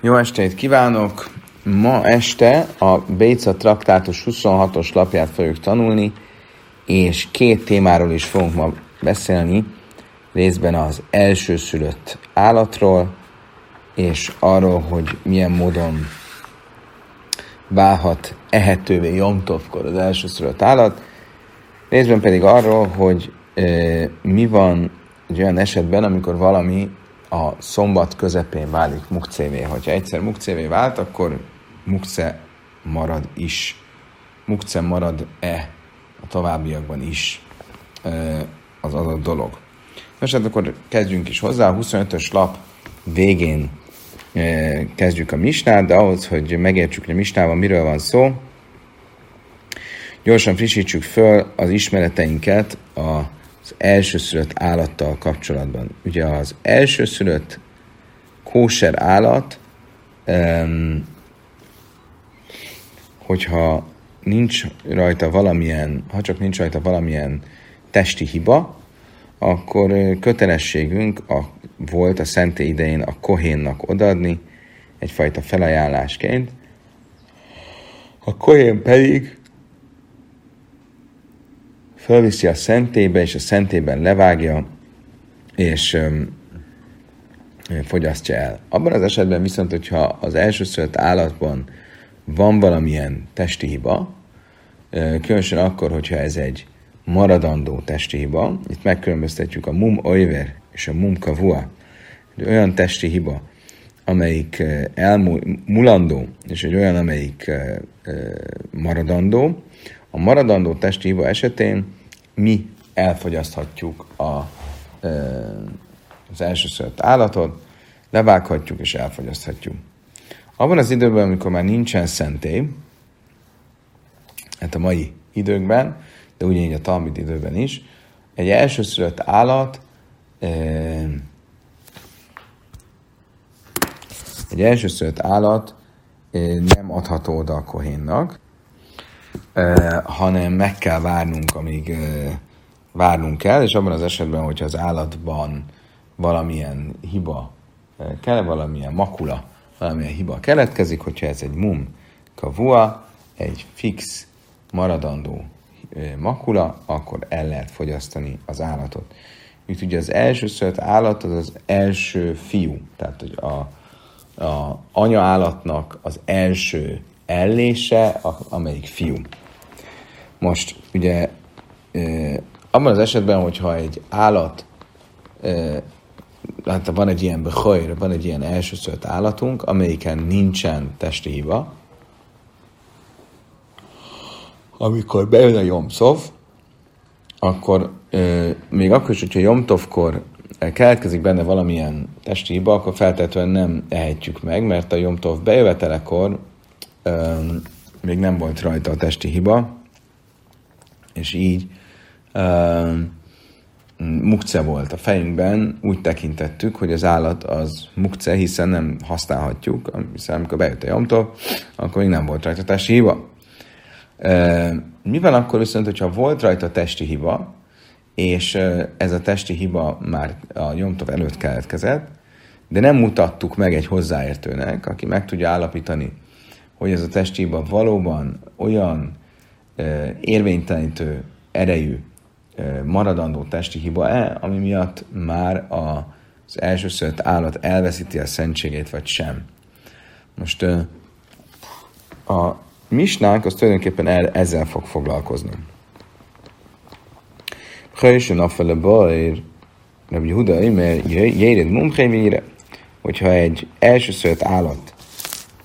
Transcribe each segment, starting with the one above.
Jó estét kívánok! Ma este a Béca traktátus 26-os lapját fogjuk tanulni, és két témáról is fogunk ma beszélni, részben az elsőszülött állatról, és arról, hogy milyen módon válhat ehetővé Jomtovkor az elsőszülött állat, részben pedig arról, hogy e, mi van egy olyan esetben, amikor valami a szombat közepén válik mukcévé. Hogyha egyszer mukcévé vált, akkor mukce marad is. Mukce marad-e a továbbiakban is az adott dolog. Most hát akkor kezdjünk is hozzá. A 25-ös lap végén kezdjük a misnát, de ahhoz, hogy megértsük, hogy a misnában miről van szó, gyorsan frissítsük föl az ismereteinket a az elsőszülött állattal kapcsolatban. Ugye az elsőszülött kóser állat, hogyha nincs rajta valamilyen, ha csak nincs rajta valamilyen testi hiba, akkor kötelességünk a, volt a szenté idején a kohénnak odadni, egyfajta felajánlásként. A kohén pedig felviszi a szentébe, és a szentében levágja, és öm, fogyasztja el. Abban az esetben viszont, hogyha az elsőszülött állatban van valamilyen testi hiba, különösen akkor, hogyha ez egy maradandó testi hiba, itt megkülönböztetjük a mum oiver és a mum kavua, egy olyan testi hiba, amelyik elmulandó, és egy olyan, amelyik maradandó. A maradandó testi hiba esetén mi elfogyaszthatjuk a, az elsőszülött állatot, levághatjuk és elfogyaszthatjuk. Abban az időben, amikor már nincsen szentély, hát a mai időkben, de ugyanígy a Talmud időben is, egy elsőszülött állat egy elsőszülött állat nem adható oda a kohénnak, hanem meg kell várnunk, amíg várnunk kell, és abban az esetben, hogyha az állatban valamilyen hiba kell, valamilyen makula, valamilyen hiba keletkezik, hogyha ez egy mum kavua, egy fix, maradandó makula, akkor el lehet fogyasztani az állatot. Itt ugye az első szölt állat az az első fiú, tehát hogy a, a anya állatnak az első ellése, amelyik fiú. Most ugye abban az esetben, hogyha egy állat, hát van egy ilyen behajr, van egy ilyen elsőszült állatunk, amelyiken nincsen testi hiba, amikor bejön a Jomszov, akkor még akkor is, hogyha Jomtovkor keletkezik benne valamilyen testi hiba, akkor feltétlenül nem ehetjük meg, mert a Jomtov bejövetelekor még nem volt rajta a testi hiba, és így uh, mukce volt a fejünkben, úgy tekintettük, hogy az állat az mukce, hiszen nem használhatjuk, hiszen amikor bejött a jomtól, akkor még nem volt rajta testi hiba. Uh, mi van akkor viszont, hogyha volt rajta testi hiba, és uh, ez a testi hiba már a jomtov előtt keletkezett, de nem mutattuk meg egy hozzáértőnek, aki meg tudja állapítani, hogy ez a testi hiba valóban olyan érvénytelenítő erejű maradandó testi hiba-e, ami miatt már az elsőszült állat elveszíti a szentségét, vagy sem. Most a misnánk az tulajdonképpen el, ezzel fog foglalkozni. Hajsön a fele bajr, Rabbi Huda, mert jéred mumhémére, hogyha egy elsőszült állat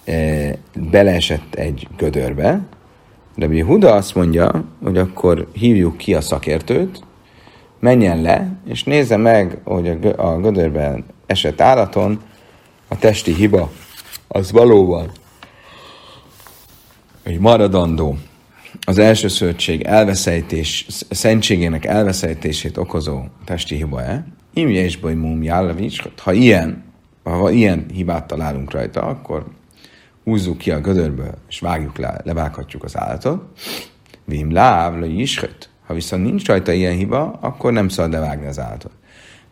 e, beleesett egy gödörbe, de Huda azt mondja, hogy akkor hívjuk ki a szakértőt, menjen le, és nézze meg, hogy a gödörben esett állaton a testi hiba az valóban egy maradandó, az első szöltség elveszejtés, szentségének elveszejtését okozó testi hiba-e, imje és baj mum ha ilyen, ha ilyen hibát találunk rajta, akkor húzzuk ki a gödörből, és vágjuk le, levághatjuk az állatot. Vim láv, le is Ha viszont nincs rajta ilyen hiba, akkor nem szabad levágni az állatot.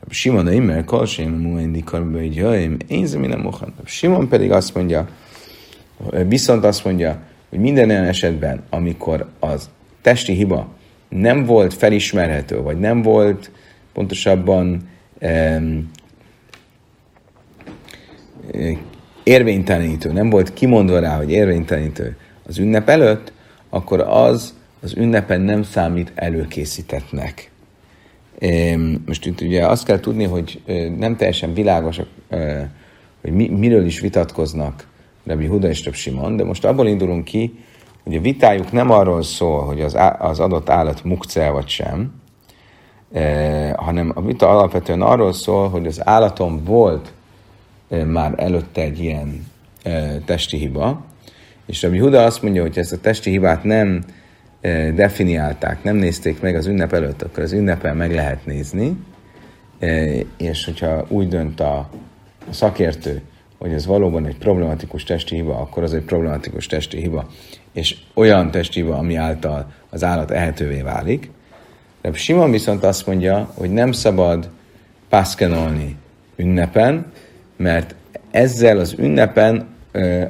Simon Imer, Kalsém, Muendi Karbai Jöjjön, én nem mohan. Simon pedig azt mondja, viszont azt mondja, hogy minden olyan esetben, amikor az testi hiba nem volt felismerhető, vagy nem volt pontosabban um, érvénytelenítő, nem volt kimondva rá, hogy érvénytelenítő az ünnep előtt, akkor az az ünnepen nem számít előkészítetnek. Most itt ugye azt kell tudni, hogy nem teljesen világos, hogy mi, miről is vitatkoznak Rabbi Huda és Rabbi Simon, de most abból indulunk ki, hogy a vitájuk nem arról szól, hogy az, az adott állat mukcel vagy sem, hanem a vita alapvetően arról szól, hogy az állaton volt már előtte egy ilyen testi hiba, és Rabbi Huda azt mondja, hogy ezt a testi hibát nem definiálták, nem nézték meg az ünnep előtt, akkor az ünnepen meg lehet nézni, és hogyha úgy dönt a, szakértő, hogy ez valóban egy problematikus testi hiba, akkor az egy problematikus testi hiba, és olyan testi hiba, ami által az állat ehetővé válik. De Simon viszont azt mondja, hogy nem szabad pászkenolni ünnepen, mert ezzel az ünnepen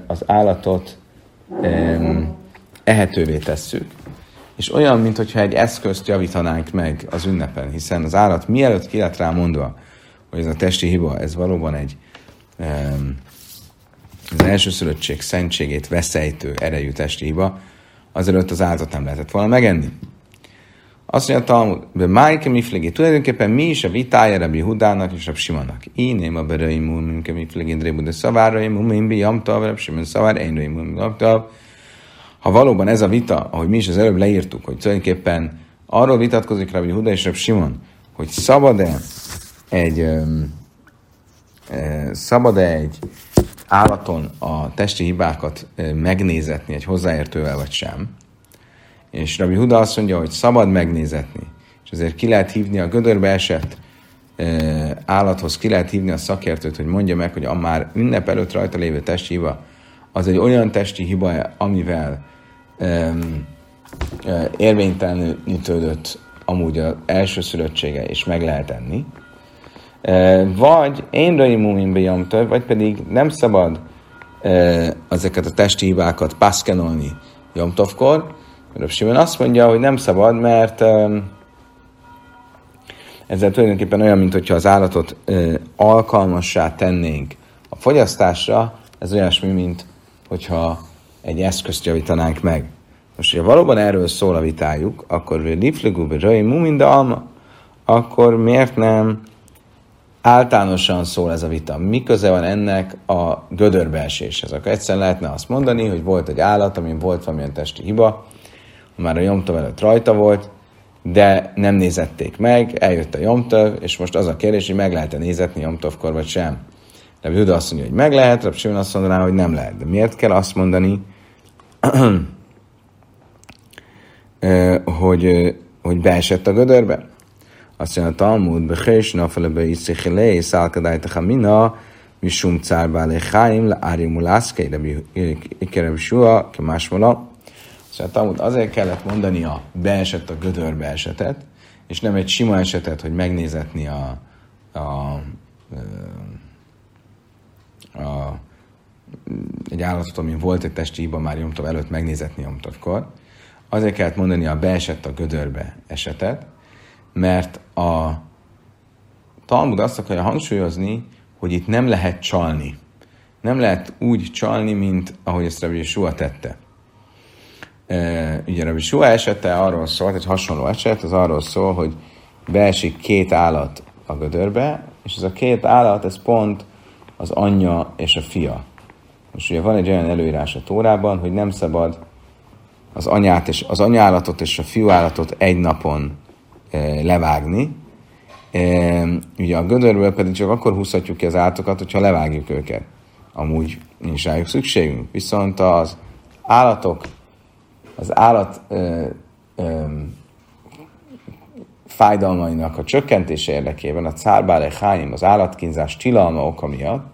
az állatot ehetővé tesszük, és olyan, mintha egy eszközt javítanánk meg az ünnepen, hiszen az állat mielőtt ki lett rá mondva, hogy ez a testi hiba, ez valóban egy az elsőszülöttség szentségét veszejtő erejű testi hiba, azelőtt az állatot nem lehetett volna megenni. Azt mondja a Talmud, de Májke Miflegi, tulajdonképpen mi is a vitája Rabbi Hudának és Rabbi Simonnak. Én a bereim Mumke Miflegi, Drébu, de szaváraim, Mumimbi, Jamtav, Rabbi Simon szavár, én Jamtav. Ha valóban ez a vita, ahogy mi is az előbb leírtuk, hogy tulajdonképpen arról vitatkozik Rabbi Huda és Rabbi Simon, hogy szabad-e egy, szabad-e egy állaton a testi hibákat megnézetni egy hozzáértővel vagy sem, és Rabbi Huda azt mondja, hogy szabad megnézetni, és ezért ki lehet hívni a gödörbe esett állathoz, ki lehet hívni a szakértőt, hogy mondja meg, hogy a már ünnep előtt rajta lévő testi hiba, az egy olyan testi hiba, amivel um, érvénytelenítődött amúgy az első szülöttsége, és meg lehet enni. Vagy én raimumin vagy pedig nem szabad ezeket a testi hibákat paszkenolni jomtovkor, Röbb Simon azt mondja, hogy nem szabad, mert ezzel tulajdonképpen olyan, mint hogyha az állatot alkalmassá tennénk a fogyasztásra, ez olyasmi, mint hogyha egy eszközt javítanánk meg. Most, hogyha valóban erről szól a vitájuk, akkor liflegú be mind alma, akkor miért nem általánosan szól ez a vita? Mi köze van ennek a gödörbeeséshez? Akkor egyszerűen lehetne azt mondani, hogy volt egy állat, amin volt valamilyen testi hiba, már a Jomtov előtt rajta volt, de nem nézették meg, eljött a Jomtov, és most az a kérdés, hogy meg lehet-e nézetni Jomtovkor, vagy sem. De Juda azt mondja, hogy meg lehet, Rab Simon azt mondaná, hogy nem lehet. De miért kell azt mondani, hogy, hogy beesett a gödörbe? Azt mondja a Talmud, Bechés, Nafelebe, Iszichelé, Szálkadájta Hamina, Misum Cárba Lechaim, Le Árimulászkei, de Ikerem Sua, Kemásmola, Szóval Talmud azért kellett mondani a beesett a gödörbe esetet, és nem egy sima esetet, hogy megnézetni a, a, a, a egy állatot, amin volt egy testi hiba már Jomtov előtt megnézetni Jomtovkor. Azért kellett mondani a beesett a gödörbe esetet, mert a Talmud azt akarja hangsúlyozni, hogy itt nem lehet csalni. Nem lehet úgy csalni, mint ahogy ezt Rabbi Yeshua tette ugye Rabbi Sua esete arról szólt, egy hasonló eset, az arról szól, hogy beesik két állat a gödörbe, és ez a két állat, ez pont az anyja és a fia. Most ugye van egy olyan előírás a Tórában, hogy nem szabad az anyát és az anyállatot és a fiúállatot egy napon e, levágni. E, ugye a gödörből pedig csak akkor húzhatjuk ki az állatokat, hogyha levágjuk őket. Amúgy nincs rájuk szükségünk. Viszont az állatok az állat ö, ö, fájdalmainak a csökkentése érdekében a cárbále háim, az állatkínzás tilalma oka miatt,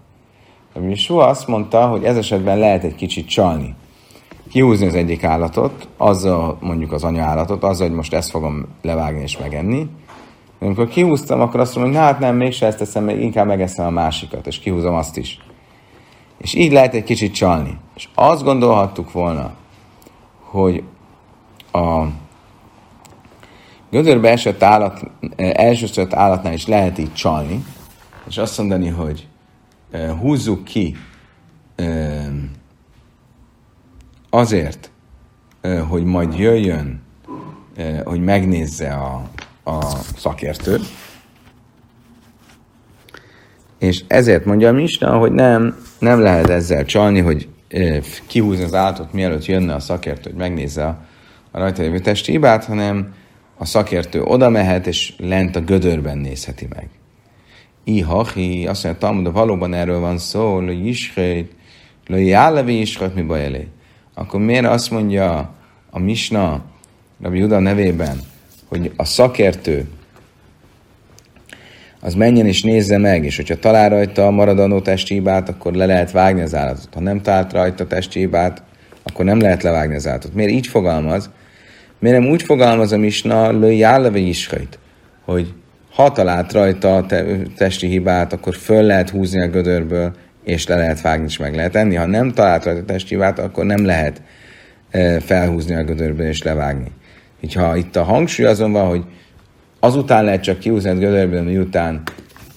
ami soha azt mondta, hogy ez esetben lehet egy kicsit csalni. Kihúzni az egyik állatot, azzal mondjuk az anya állatot, azzal, hogy most ezt fogom levágni és megenni, Amikor kihúztam, akkor azt mondom, hogy hát nem, mégse ezt teszem, inkább megeszem a másikat, és kihúzom azt is. És így lehet egy kicsit csalni. És azt gondolhattuk volna, hogy a gödörbe esett állat, elsőszött állatnál is lehet így csalni, és azt mondani, hogy húzzuk ki azért, hogy majd jöjjön, hogy megnézze a, a szakértő, és ezért mondja a Misna, hogy nem, nem lehet ezzel csalni, hogy kihúzni az állatot, mielőtt jönne a szakértő, hogy megnézze a, a rajta lévő testi hibát, hanem a szakértő oda mehet, és lent a gödörben nézheti meg. Ihahi, azt mondja, Talmud, valóban erről van szó, hogy isrejt, hogy jálevi isrejt, mi baj elé. Akkor miért azt mondja a Misna, Rabbi Juda nevében, hogy a szakértő az menjen és nézze meg, és hogyha talál rajta a maradandó testi hibát, akkor le lehet vágni az állatot. Ha nem talált rajta testi hibát, akkor nem lehet levágni az állatot. Miért így fogalmaz? Miért nem úgy fogalmaz a misna, lő jáleve is hogy ha talált rajta a te, testi hibát, akkor föl lehet húzni a gödörből, és le lehet vágni, és meg lehet enni. Ha nem talált rajta a testi hibát, akkor nem lehet e, felhúzni a gödörből, és levágni. Így ha itt a hangsúly azon van, hogy azután lehet csak kihúzni a gödörből, miután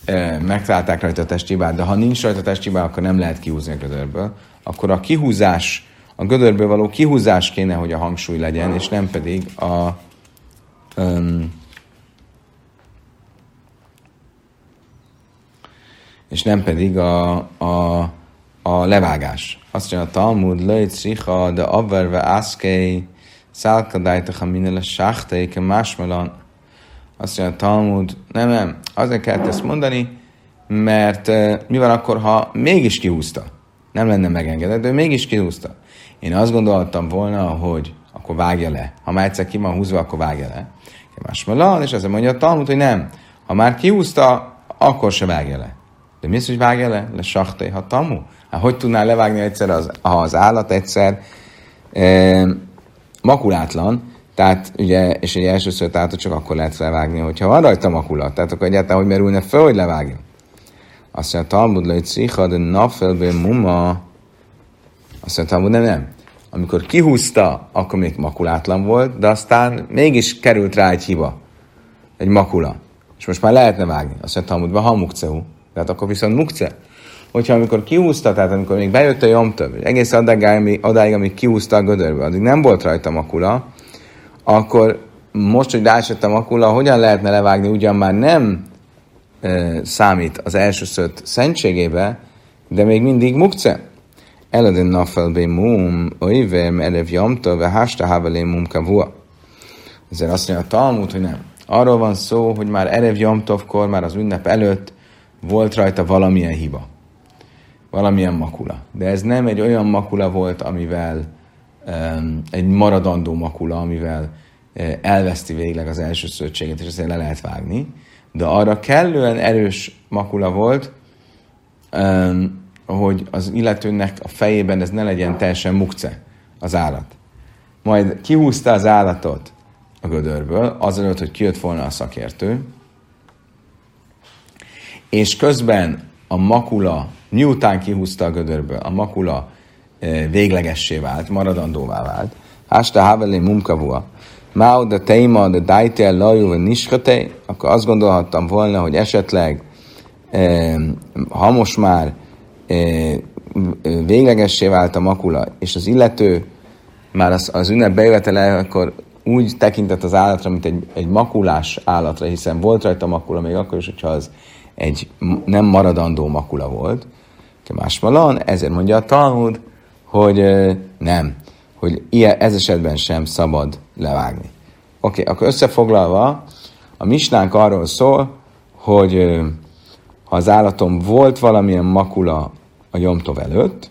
e, megtalálták rajta a testi hibát, de ha nincs rajta a testi hibát, akkor nem lehet kihúzni a gödörből, akkor a kihúzás a gödörből való kihúzás kéne, hogy a hangsúly legyen, és nem pedig a um, és nem pedig a, a, a levágás. Azt mondja a Talmud, lejt szicha, de abverve ászkei, szálkadájtacha minele sáhteike másmelan. Azt mondja a Talmud, nem, nem, azért kellett ezt mondani, mert mi van akkor, ha mégis kihúzta? Nem lenne megengedett, de mégis kihúzta. Én azt gondoltam volna, hogy akkor vágja le. Ha már egyszer ki van húzva, akkor vágja le. Másmalan, és azért mondja a Talmud, hogy nem. Ha már kihúzta, akkor se vágja le. De mi az, hogy vágja le? Le sachtai ha tamu? Hát hogy tudnál levágni egyszer, az, ha az állat egyszer e, makulátlan, tehát ugye, és egy elsőször tehát csak akkor lehet felvágni, hogyha van rajta makulat, tehát akkor egyáltalán hogy merülne fel, hogy levágja. Azt mondja, Talmud le cicha, de nafelbe muma, azt mondta, hogy nem, nem. Amikor kihúzta, akkor még makulátlan volt, de aztán mégis került rá egy hiba, egy makula. És most már lehetne vágni. Azt mondta, hogy ha mukceu. Tehát akkor viszont mukce. Hogyha amikor kihúzta, tehát amikor még bejött a jomtöv, egész adáig, adáig, amíg kihúzta a gödörbe, addig nem volt rajta makula, akkor most, hogy ráesett a makula, hogyan lehetne levágni, ugyan már nem e, számít az első szött szentségébe, de még mindig mukce. Eladin nafel be mum, oivem elev jamta, ve hásta havelé mum kavua. Ezért azt mondja a Talmud, hogy nem. Arról van szó, hogy már Erev Jamtovkor, már az ünnep előtt volt rajta valamilyen hiba. Valamilyen makula. De ez nem egy olyan makula volt, amivel egy maradandó makula, amivel uh, elveszti végleg az első szövetséget, és azért le lehet vágni. De arra kellően erős makula volt, hogy az illetőnek a fejében ez ne legyen teljesen mukce, az állat. Majd kihúzta az állatot a gödörből, azelőtt, hogy kijött volna a szakértő, és közben a makula, miután kihúzta a gödörből, a makula eh, véglegessé vált, maradandóvá vált. Hásta havelé mumkavua. Máu de teima de dajte lajú niskate, akkor azt gondolhattam volna, hogy esetleg ha most már véglegessé vált a makula, és az illető már az, az ünnep bejövetele, akkor úgy tekintett az állatra, mint egy, egy makulás állatra, hiszen volt rajta makula, még akkor is, hogyha az egy nem maradandó makula volt. Másmalan, ezért mondja a Talmud, hogy nem, hogy ilyen, ez esetben sem szabad levágni. Oké, okay, akkor összefoglalva, a misnánk arról szól, hogy ha az állatom volt valamilyen makula a Jomtov előtt,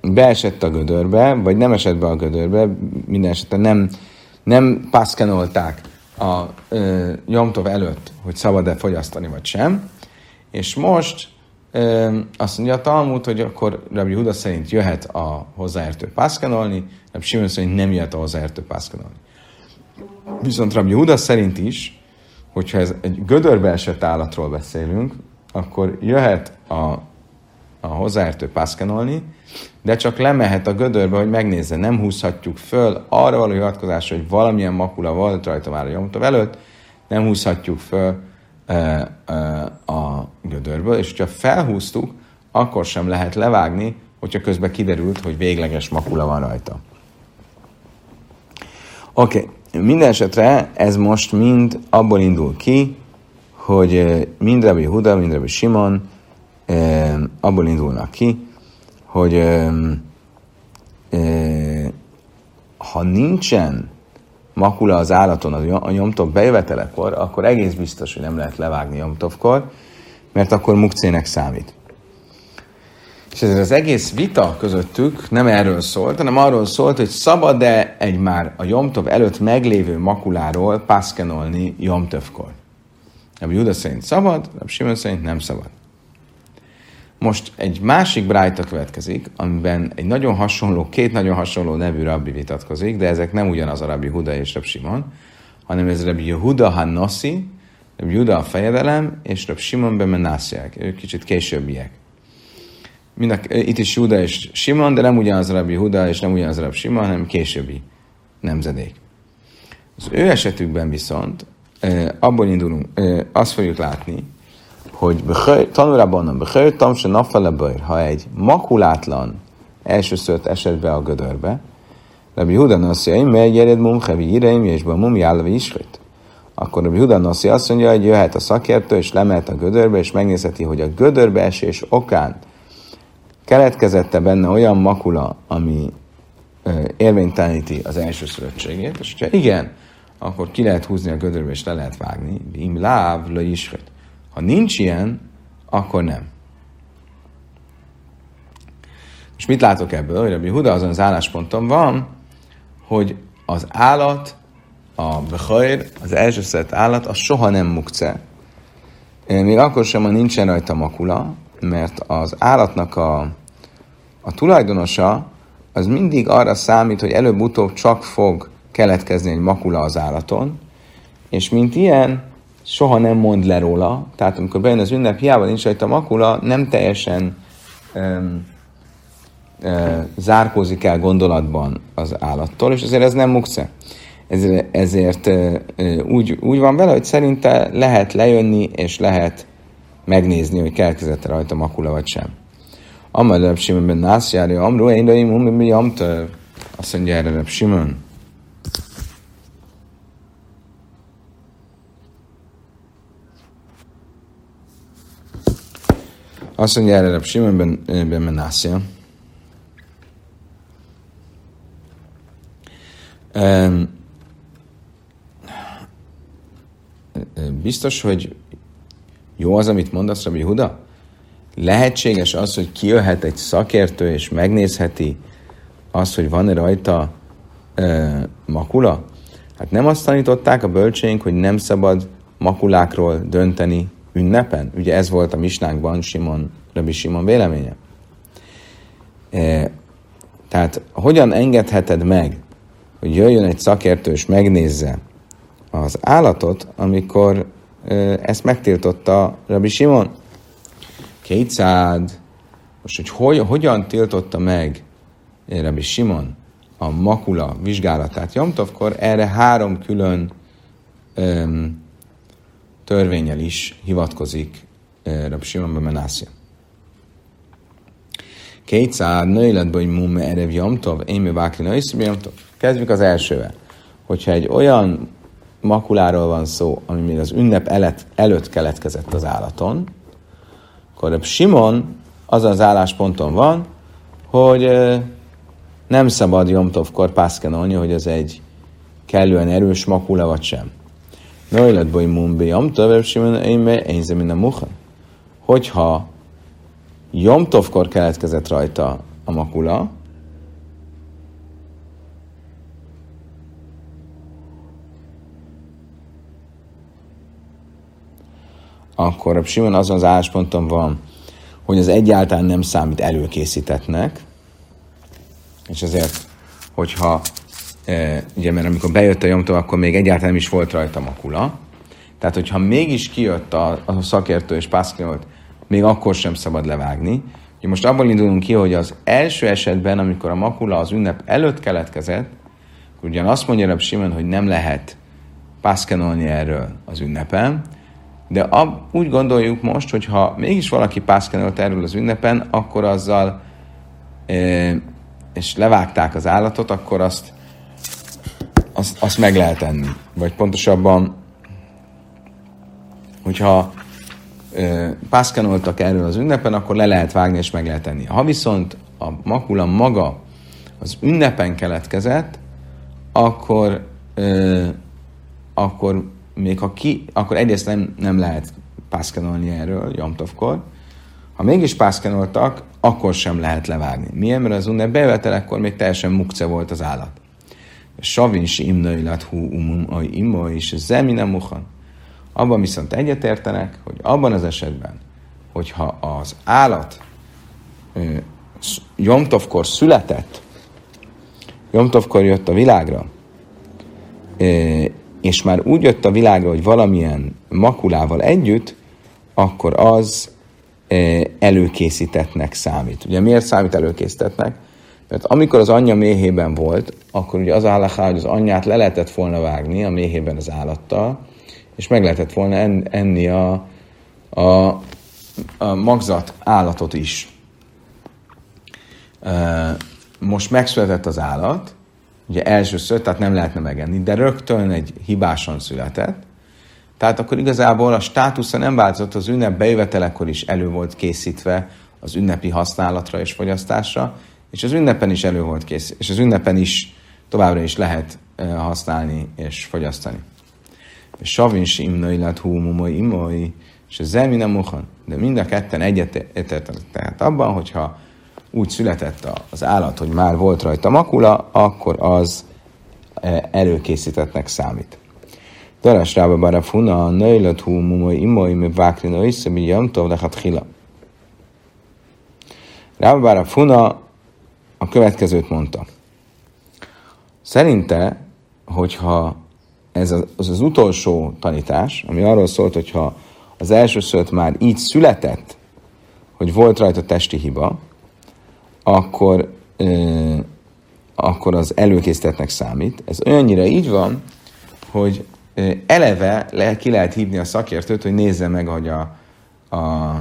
beesett a gödörbe, vagy nem esett be a gödörbe, minden esetben nem, nem pászkenolták a Jomtov előtt, hogy szabad-e fogyasztani, vagy sem. És most azt mondja a Talmud, hogy akkor Rabbi Huda szerint jöhet a hozzáértő pászkenolni, Rabbi Simon szerint nem jöhet a hozzáértő pászkenolni. Viszont Rabbi Huda szerint is hogyha ez egy gödörbe esett állatról beszélünk, akkor jöhet a, a hozzáértő pászkenolni, de csak lemehet a gödörbe, hogy megnézze. Nem húzhatjuk föl arra való hivatkozás, hogy valamilyen makula volt rajta már a jomtov előtt, nem húzhatjuk föl a gödörből, és ha felhúztuk, akkor sem lehet levágni, hogyha közben kiderült, hogy végleges makula van rajta. Oké, okay. minden esetre ez most mind abból indul ki, hogy mind Rabbi Huda, mind Rabbi Simon abból indulnak ki, hogy ha nincsen makula az állaton a nyomtov bejövetelekor, akkor egész biztos, hogy nem lehet levágni nyomtovkor, mert akkor mukcének számít. És ez az egész vita közöttük nem erről szólt, hanem arról szólt, hogy szabad-e egy már a Jomtov előtt meglévő makuláról pászkenolni Jomtovkor. Rabbi Judas szerint szabad, Rabbi Simon szerint nem szabad. Most egy másik brájta következik, amiben egy nagyon hasonló, két nagyon hasonló nevű rabbi vitatkozik, de ezek nem ugyanaz a rabbi Huda és Rabbi Simon, hanem ez rabbi Yehuda Hannossi, rabbi Juda a fejedelem, és rabbi Simon bemenásziák, ők kicsit későbbiek. Mind a, itt is Juda és Simon, de nem ugyanaz a rabbi Huda, és nem ugyanaz a rabbi Simon, hanem későbbi nemzedék. Az ő esetükben viszont abból indulunk, azt fogjuk látni, hogy tanulában Bechőrtam se nafele bőr, ha egy makulátlan elsőszört esett be a gödörbe, Rabbi Huda Nassi, mert jered mum hevi ireim, és be mum jálva isrit. Akkor Rabbi Huda Nassi azt mondja, hogy jöhet a szakértő, és lemehet a gödörbe, és megnézheti, hogy a gödörbe esés okán keletkezette benne olyan makula, ami érvényteleníti az első szövetségét, és ha igen, akkor ki lehet húzni a gödörbe, és le lehet vágni. Im láv, le isrit. Ha nincs ilyen, akkor nem. És mit látok ebből? Hogy Rabbi Huda azon az állásponton van, hogy az állat, a behajr, az első szett állat, az soha nem mukce. Még akkor sem, ha nincsen rajta makula, mert az állatnak a, a tulajdonosa az mindig arra számít, hogy előbb-utóbb csak fog keletkezni egy makula az állaton, és mint ilyen, soha nem mond le róla, tehát amikor bejön az ünnep, hiába nincs rajta makula, nem teljesen uh, zárkózik el gondolatban az állattól, és azért ez nem muksze. Ezért, ezért úgy, úgy van vele, hogy szerinte lehet lejönni, és lehet megnézni, hogy keletkezett rajta makula vagy sem. Amal Reb Simon ben Nász járja, Amru, én Azt mondja erre Simon, Azt mondja erre Reb Simon ben, ben Menassia. Biztos, hogy jó az, amit mondasz, Rabbi Huda? Lehetséges az, hogy kijöhet egy szakértő, és megnézheti azt, hogy van-e rajta uh, makula? Hát nem azt tanították a bölcsénk, hogy nem szabad makulákról dönteni ünnepen? Ugye ez volt a misnánkban Simon, Rabbi Simon véleménye. E, tehát hogyan engedheted meg, hogy jöjjön egy szakértő és megnézze az állatot, amikor e, ezt megtiltotta Rabbi Simon? Kétszád. Most, hogy, hogy hogyan tiltotta meg Rabbi Simon a makula vizsgálatát Jomtovkor, erre három külön um, törvényel is hivatkozik uh, Rabbi Simon Bemenászia. Kétszár nőiletbe, hogy mumme erev jamtov, én mi vákli jamtov. Kezdjük az elsővel. Hogyha egy olyan makuláról van szó, ami még az ünnep előtt, előtt keletkezett az állaton, akkor a Simon azon az állásponton van, hogy nem szabad Jomtovkor pászkenolni, hogy ez egy kellően erős makula vagy sem. Nöjlet boj mumbi Jomtov, Simon, én én a muha. Hogyha Jomtovkor keletkezett rajta a makula, akkor a Simon azon az állásponton van, hogy az egyáltalán nem számít előkészítetnek, és ezért, hogyha ugye, mert amikor bejött a Jomtov, akkor még egyáltalán nem is volt rajta makula, Tehát, hogyha mégis kijött a, a szakértő és pászkinolt, még akkor sem szabad levágni. Most abból indulunk ki, hogy az első esetben, amikor a makula az ünnep előtt keletkezett, ugyan azt mondja Rab Simon, hogy nem lehet pászkenolni erről az ünnepen, de ab, úgy gondoljuk most, hogy ha mégis valaki pászkenolt erről az ünnepen, akkor azzal, e, és levágták az állatot, akkor azt, azt, azt meg lehet enni. Vagy pontosabban, hogyha pászkenoltak erről az ünnepen, akkor le lehet vágni és meg lehet enni. Ha viszont a makula maga az ünnepen keletkezett, akkor, ö, akkor még ha ki, akkor egyrészt nem, nem lehet pászkenolni erről Jomtovkor. Ha mégis pászkenoltak, akkor sem lehet levágni. Miért? Mert az ünnep bevetelekkor még teljesen mukce volt az állat. Savin si imnöilat hú umum a immo és zemine muhan. Abban viszont egyetértenek, hogy abban az esetben, hogyha az állat Jomtovkor született, Jomtovkor jött a világra, és már úgy jött a világra, hogy valamilyen makulával együtt, akkor az előkészítetnek számít. Ugye miért számít előkészítetnek? Mert amikor az anyja méhében volt, akkor ugye az állachá, hogy az anyját le lehetett volna vágni a méhében az állattal, és meg lehetett volna enni a, a, a magzat állatot is. Most megszületett az állat, ugye elsőször, tehát nem lehetne megenni, de rögtön egy hibásan született, tehát akkor igazából a státusza nem változott, az ünnep bejövetelekor is elő volt készítve az ünnepi használatra és fogyasztásra, és az ünnepen is elő volt kész, és az ünnepen is továbbra is lehet használni és fogyasztani. Savin imnai lett húmumai imai, és a nem de mind a ketten egyetértenek tehát abban, hogyha úgy született az állat, hogy már volt rajta makula, akkor az előkészítettnek számít. Daras rába bara funa, nöjlött hú mumai imoi, mi vákri nöjsze, mi jöntov lechat hila. Rába bara funa a következőt mondta. Szerinte, hogyha ez az, az, utolsó tanítás, ami arról szólt, hogyha az első szőt már így született, hogy volt rajta testi hiba, akkor, ö, akkor az előkészítetnek számít. Ez olyannyira így van, hogy eleve le, ki lehet hívni a szakértőt, hogy nézze meg, hogy a, a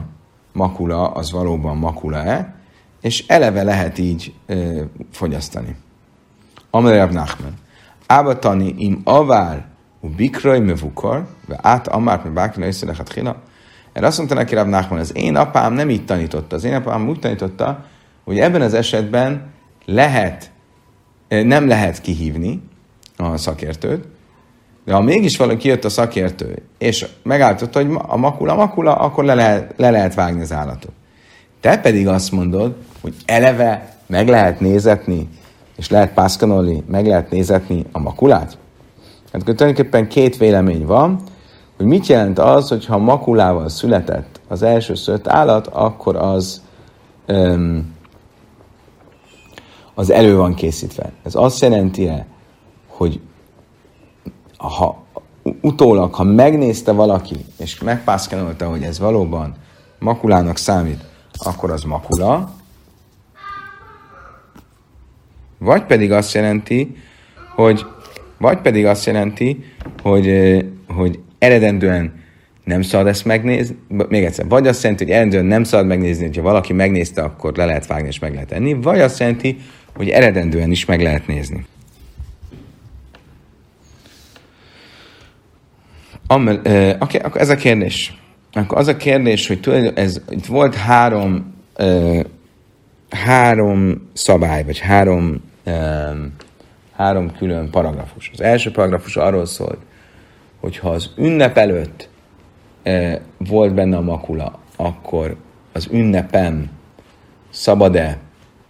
makula az valóban makula-e, és eleve lehet így ö, fogyasztani. Amarab Nachman. Ábatani im avár u bikraj mevukar, ve át amár me bákna összelechat hila. Erre azt mondta neki Rab Nachman, az én apám nem így tanította. Az én apám úgy tanította, hogy ebben az esetben lehet, nem lehet kihívni a szakértőt, de ha mégis valaki jött a szakértő, és megállította, hogy a makula makula, akkor le lehet, le lehet vágni az állatot. Te pedig azt mondod, hogy eleve meg lehet nézetni, és lehet pászkanolni, meg lehet nézetni a makulát? Hát tulajdonképpen két vélemény van, hogy mit jelent az, hogy ha makulával született az első szött állat, akkor az um, az elő van készítve. Ez azt jelenti -e, hogy ha utólag, ha megnézte valaki, és megpászkálolta, hogy ez valóban makulának számít, akkor az makula, vagy pedig azt jelenti, hogy vagy pedig azt jelenti, hogy, hogy eredendően nem szabad ezt megnézni, még egyszer, vagy azt jelenti, hogy eredendően nem szabad megnézni, hogyha valaki megnézte, akkor le lehet vágni és meg lehet enni, vagy azt jelenti, hogy eredendően is meg lehet nézni. Amel, okay, akkor ez a kérdés. Akkor az a kérdés, hogy tudod, ez, itt volt három, uh, három szabály, vagy három, három külön paragrafus. Az első paragrafus arról szólt, hogy ha az ünnep előtt uh, volt benne a makula, akkor az ünnepem szabad-e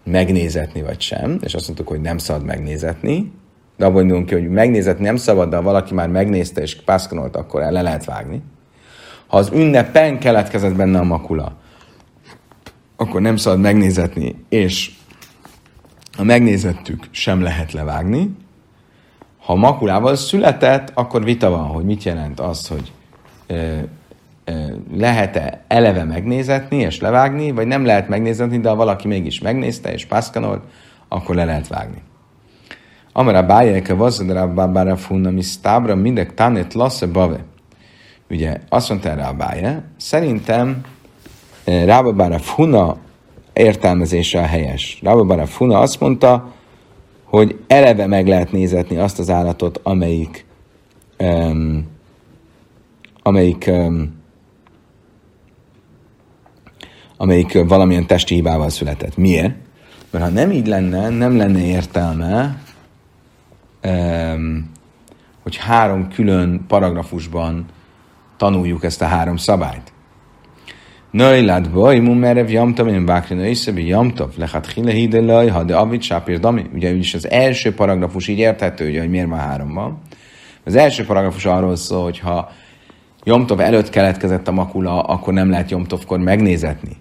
megnézetni vagy sem, és azt mondtuk, hogy nem szabad megnézetni, de abban indulunk ki, hogy megnézetni nem szabad, de ha valaki már megnézte és pászkanolt, akkor el le lehet vágni. Ha az ünnepen keletkezett benne a makula, akkor nem szabad megnézetni, és ha megnézettük, sem lehet levágni. Ha makulával született, akkor vita van, hogy mit jelent az, hogy lehet-e eleve megnézetni és levágni, vagy nem lehet megnézetni, de ha valaki mégis megnézte és pászkanolt, akkor le lehet vágni. Amara bájéke vazadra bábára funna mi sztábra mindek tanet lasse bave. Ugye azt mondta erre a báje, szerintem Rábabára Funa értelmezése a helyes. Rábabára Funa azt mondta, hogy eleve meg lehet nézetni azt az állatot, amelyik um, amelyik um, amelyik valamilyen testi hibával született. Miért? Mert ha nem így lenne, nem lenne értelme, hogy három külön paragrafusban tanuljuk ezt a három szabályt. Nöjlát baj, mu merev jamtav, én bákri nöjszebi jamtav, lechat hile hidelaj, ha de avit sápír dami. Ugye úgyis az első paragrafus így érthető, ugye, hogy miért már három van. Az első paragrafus arról szól, hogy ha Jomtov előtt keletkezett a makula, akkor nem lehet Jomtovkor megnézetni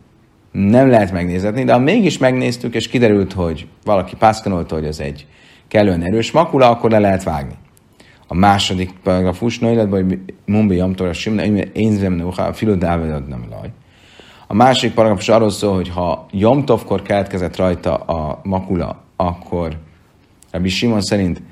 nem lehet megnézni, de ha mégis megnéztük, és kiderült, hogy valaki pászkanolta, hogy ez egy kellően erős makula, akkor le lehet vágni. A második paragrafus, nőletben, hogy Mumbai Jamtora Simna, én zem a filodáved nem laj. A másik paragrafus arról szól, hogy ha Jomtovkor keletkezett rajta a makula, akkor Rabbi Simon szerint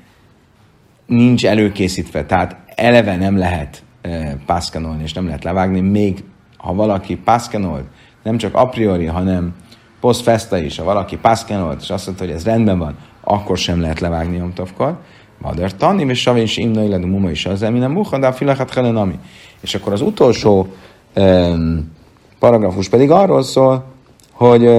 nincs előkészítve, tehát eleve nem lehet e, pászkanolni, és nem lehet levágni, még ha valaki pászkanolt, nem csak a priori, hanem post festa is, ha valaki pászkenolt, és azt mondta, hogy ez rendben van, akkor sem lehet levágni Jomtovkor. Madar Tani, és Savin is imna illetve muma is az, nem muha, de a filachat helenami. És akkor az utolsó um, paragrafus pedig arról szól, hogy,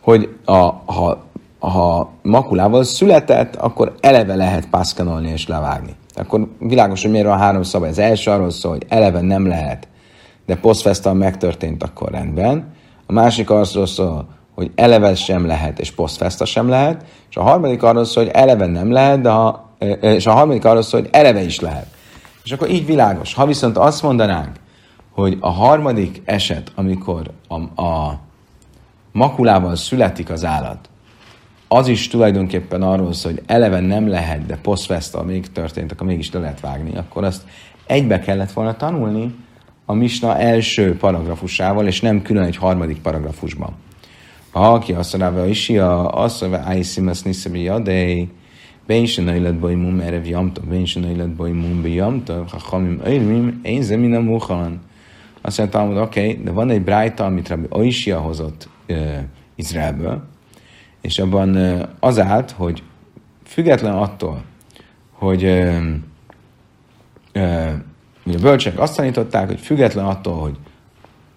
hogy a, ha, ha makulával született, akkor eleve lehet pászkanolni és levágni. Akkor világos, hogy miért van három szabály. Az első arról szól, hogy eleve nem lehet de posztfesztal megtörtént, akkor rendben. A másik arról szól, hogy eleve sem lehet, és posztfeszta sem lehet, és a harmadik arról szól, hogy eleve nem lehet, de ha, és a harmadik arról szól, hogy eleve is lehet. És akkor így világos. Ha viszont azt mondanánk, hogy a harmadik eset, amikor a, a makulával születik az állat, az is tulajdonképpen arról szól, hogy eleve nem lehet, de posztfesztal még történt, akkor mégis le lehet vágni, akkor azt egybe kellett volna tanulni, a Misna első paragrafusával, és nem külön egy harmadik paragrafusban. Ha aki azt mondja, hogy Isia, azt mondja, azt niszabi jadei, Bein se nöjlet baj mum erev jamta, bein se nöjlet mum bi jamta, ha chamim öjlmim, én zemin a muhan. Azt mondja, hogy oké, okay, de van egy brájta, amit Rabbi Oishia hozott uh, Izraelből, és abban uh, az állt, hogy független attól, hogy uh, uh, a bölcsek azt tanították, hogy független attól, hogy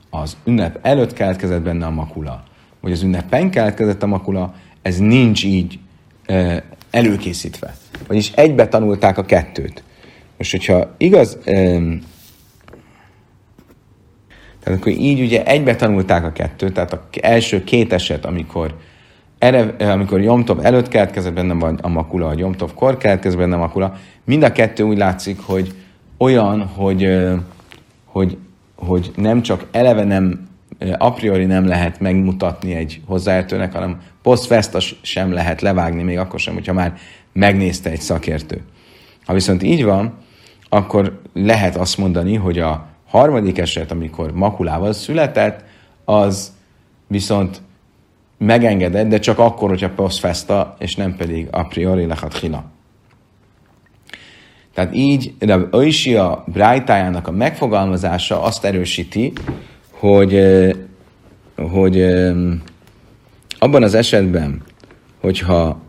az ünnep előtt keletkezett benne a makula, vagy az ünnepen keletkezett a makula, ez nincs így e, előkészítve. Vagyis egybe tanulták a kettőt. Most, hogyha igaz, e, tehát akkor így ugye egybe tanulták a kettőt, tehát az első két eset, amikor erre, amikor Jomtov előtt keletkezett benne a makula, vagy Jomtov kor keletkezett benne a makula, mind a kettő úgy látszik, hogy olyan, hogy, hogy, hogy nem csak eleve nem, a priori nem lehet megmutatni egy hozzáértőnek, hanem post sem lehet levágni, még akkor sem, hogyha már megnézte egy szakértő. Ha viszont így van, akkor lehet azt mondani, hogy a harmadik eset, amikor makulával született, az viszont megengedett, de csak akkor, hogyha post és nem pedig a priori lechat hina. Tehát így de Oishia Brájtájának a megfogalmazása azt erősíti, hogy, hogy abban az esetben, hogyha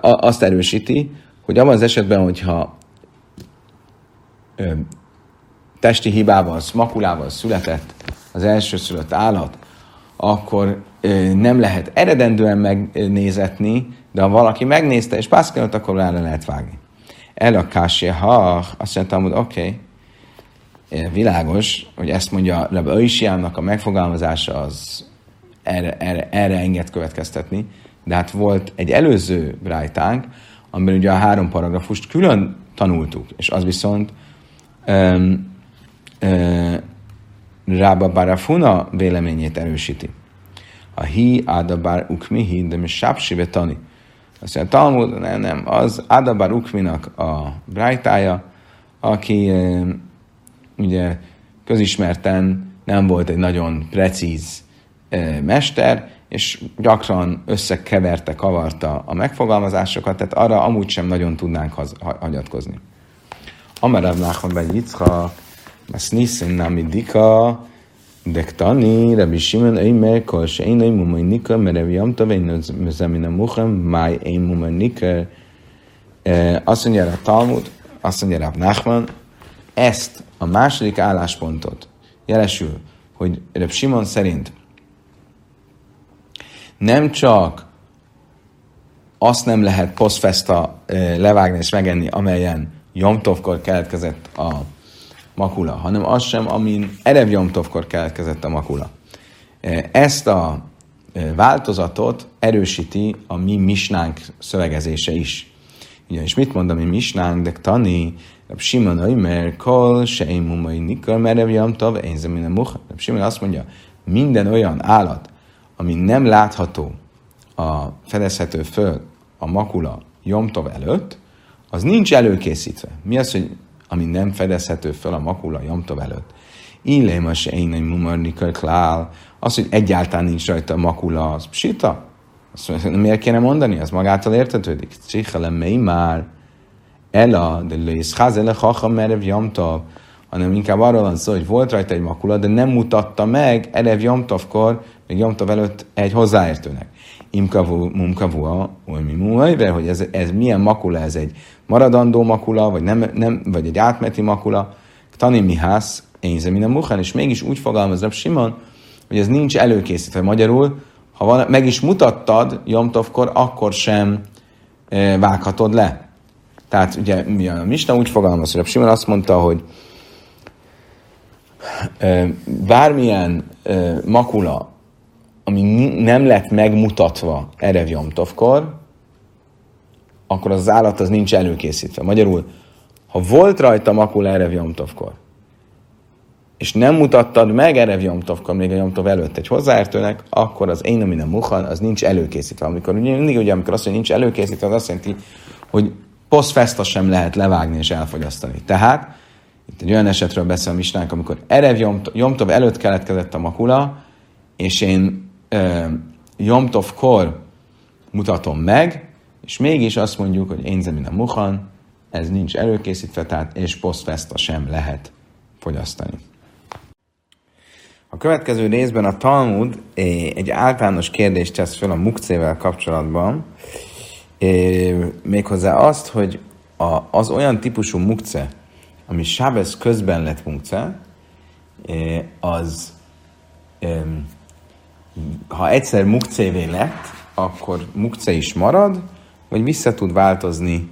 azt erősíti, hogy abban az esetben, hogyha testi hibával, makulával született az első szülött állat, akkor nem lehet eredendően megnézetni, de ha valaki megnézte és pászkálott, akkor rá le lehet vágni. El a kásje, ha azt mondtam, hogy oké, okay, világos, hogy ezt mondja Rebbe Öisiának a megfogalmazása az erre, erre, erre enged következtetni, de hát volt egy előző brájtánk, amiben ugye a három paragrafust külön tanultuk, és az viszont Rába Barafuna véleményét erősíti. A hi ádabar ukmihi, de mi sápsi tani Azt mondja, Talmud, nem, nem, az Adabar Ukminak a brájtája, aki ugye közismerten nem volt egy nagyon precíz mester, és gyakran összekeverte, kavarta a megfogalmazásokat, tehát arra amúgy sem nagyon tudnánk hagyatkozni. Amarav Nachman ben Yitzchak, Masnisin Nami Dika, Dektani, Rabbi Shimon Eimer, Kol Shein Ei Mumai Nika, Merev Yamta, Vein Zemina Muchem, Mai Ei Mumai Nika. Azt mondja a Talmud, azt mondja Nachman, ezt a második álláspontot jelesül, hogy Reb Simon szerint nem csak azt nem lehet poszfesta levágni és megenni, amelyen Jomtovkor keletkezett a makula, hanem az sem, amin Erev Jomtovkor keletkezett a makula. Ezt a változatot erősíti a mi misnánk szövegezése is. Ugye, és mit mond a mi misnánk, de tani, Simon Aimer, Kol, Seim Mumai Nikar, Merev Jomtov, Énzemin a Muha. Simon azt mondja, minden olyan állat, ami nem látható, a fedezhető föl a makula Jomtov előtt, az nincs előkészítve. Mi az, hogy ami nem fedezhető föl a makula Jomtov előtt? Illém se én mumarnikör klál, az, hogy egyáltalán nincs rajta a makula, az psita. Azt mondja, miért kéne mondani? Az magától értetődik. Csichelem mely már, ela, de lősz házele hacha merev Jomtov, hanem inkább arról van szó, hogy volt rajta egy makula, de nem mutatta meg Erev Jomtovkor, még Jomtov előtt egy hozzáértőnek. Imkavu, mumkavua, oly mi hogy ez, ez milyen makula, ez egy maradandó makula, vagy, nem, nem, vagy egy átmeti makula. Tanim mihász, én minden muhán, és mégis úgy fogalmaz Rab Simon, hogy ez nincs előkészítve. Magyarul, ha van, meg is mutattad Jomtovkor, akkor sem e, vághatod le. Tehát ugye mi a Misna úgy fogalmaz, hogy Simon azt mondta, hogy bármilyen makula, ami nem lett megmutatva Erev Jomtovkor, akkor az állat az nincs előkészítve. Magyarul, ha volt rajta makula Erev Jomtovkor, és nem mutattad meg Erev Jomtovkor, még a Jomtov előtt egy hozzáértőnek, akkor az én, ami nem muhan, az nincs előkészítve. Amikor mindig ugye, amikor azt mondja, nincs előkészítve, az azt jelenti, hogy posztfesta sem lehet levágni és elfogyasztani. Tehát itt egy olyan esetről beszél a misnánk, amikor Erev Jomtov előtt keletkezett a makula, és én Jomtovkor mutatom meg, és mégis azt mondjuk, hogy én zemin a muhan, ez nincs előkészítve, tehát és posztfesta sem lehet fogyasztani. A következő részben a Talmud egy általános kérdést tesz fel a mukcével kapcsolatban, méghozzá azt, hogy az olyan típusú mukce, ami Sábesz közben lett mukce, az ha egyszer mukcévé lett, akkor mukce is marad, vagy vissza tud változni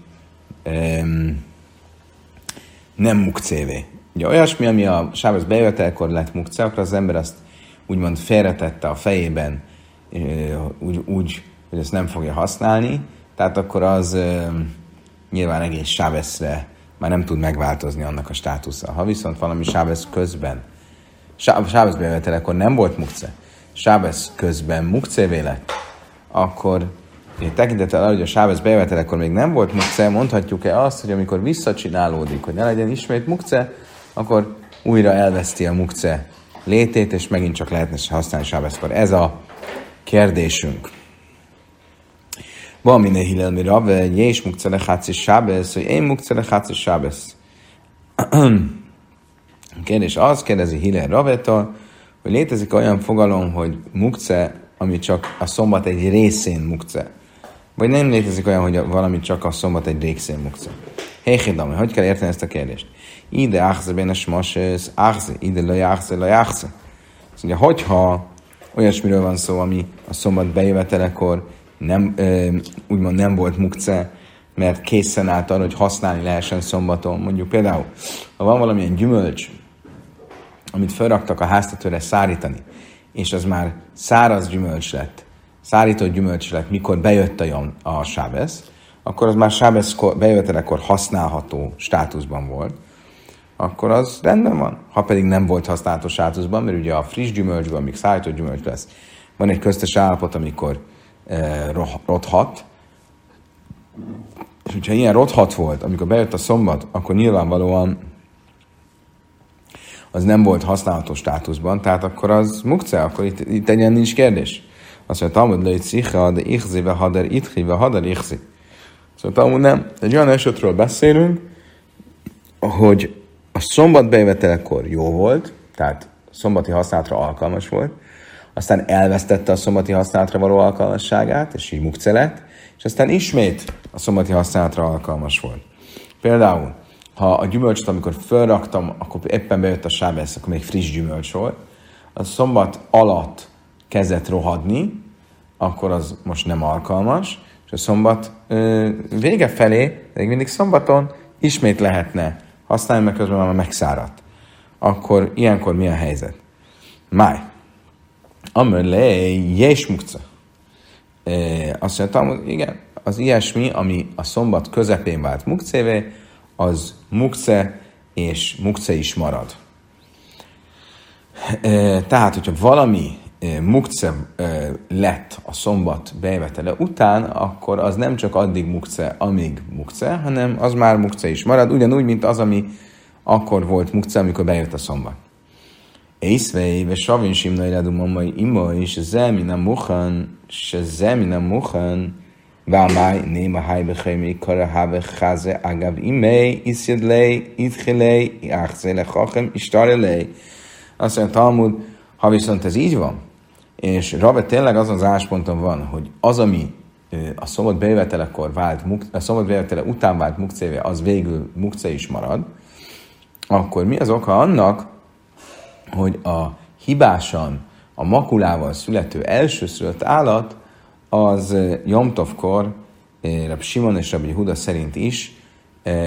nem mukcévé. Ugye olyasmi, ami a Sábesz bejövetelkor lett mukce, akkor az ember azt úgymond félretette a fejében, úgy, úgy, hogy ezt nem fogja használni, tehát akkor az nyilván egész Sábeszre már nem tud megváltozni annak a státusza. Ha viszont valami Sábesz közben, Sábesz bejövetelekor nem volt mukce, Sábesz közben mukcévé lett, akkor tekintettel arra, hogy a Sábesz bejövetelekor még nem volt mukce, mondhatjuk-e azt, hogy amikor visszacsinálódik, hogy ne legyen ismét mukce, akkor újra elveszti a mukce létét, és megint csak lehetne használni Sábeszkor. Ez a kérdésünk. Van minél hillel mi rave, jés mukce leháci Sábesz, hogy én mukce leháci Sábesz. Kérdés az, kérdezi Hillel Ravetól, hogy létezik olyan fogalom, hogy mukce, ami csak a szombat egy részén mukce. Vagy nem létezik olyan, hogy valami csak a szombat egy részén mukce. Héhidami, hogy kell érteni ezt a kérdést? Ide áhze benne smasesz, áhze, ide le áhze, le áhze. Mondja, hogyha olyasmiről van szó, ami a szombat bejövetelekor nem, ö, úgymond nem volt mukce, mert készen állt arra, hogy használni lehessen szombaton. Mondjuk például, ha van valamilyen gyümölcs, amit felraktak a háztetőre szárítani, és az már száraz gyümölcs lett, szárított gyümölcs lett, mikor bejött a, a sábesz, akkor az már sábesz bejövetelekor használható státuszban volt, akkor az rendben van. Ha pedig nem volt használható státuszban, mert ugye a friss gyümölcsben, amíg szállított gyümölcs lesz, van egy köztes állapot, amikor e, rothat, És hogyha ilyen rothat volt, amikor bejött a szombat, akkor nyilvánvalóan az nem volt használható státuszban, tehát akkor az mukce, akkor itt, itt egy nincs kérdés. Azt mondja, Talmud le cicha, de ichzi, ve hader itchi, ve hader ichzi. Szóval Talmud nem. Egy olyan esetről beszélünk, hogy a szombat bejövetelekor jó volt, tehát szombati használatra alkalmas volt, aztán elvesztette a szombati használatra való alkalmasságát, és így mukce lett, és aztán ismét a szombati használatra alkalmas volt. Például, ha a gyümölcsöt, amikor felraktam, akkor éppen bejött a sábesz, akkor még friss gyümölcs volt, a szombat alatt kezdett rohadni, akkor az most nem alkalmas, és a szombat ö, vége felé, még mindig szombaton ismét lehetne használni, mert közben már megszáradt. Akkor ilyenkor mi a helyzet? Máj. Amör le, jés mukca. Azt mondtam, igen, az ilyesmi, ami a szombat közepén vált mukcévé, az mukce és mukce is marad. Tehát, hogyha valami mukce lett a szombat bejövetele után, akkor az nem csak addig mukce, amíg mukce, hanem az már mukce is marad, ugyanúgy, mint az, ami akkor volt mukce, amikor bejött a szombat. Észvei, ve savin simna iradum mamai ima, és zemina muchan, se zemina muchan, vámáj, néma hájbe chemi, kara háve cháze, agav imei, iszjed lej, idchilej, áchze le chachem, istare lej. Azt mondja, Talmud, ha viszont ez így van, és Rave tényleg azon az ásponton van, hogy az, ami a szombat bejövetelekor vált, a szombat bejövetele után vált mukcévé, az végül mukce is marad, akkor mi az oka annak, hogy a hibásan, a makulával születő elsőszülött állat, az Jomtovkor, Rab Simon és Rabbi Huda szerint is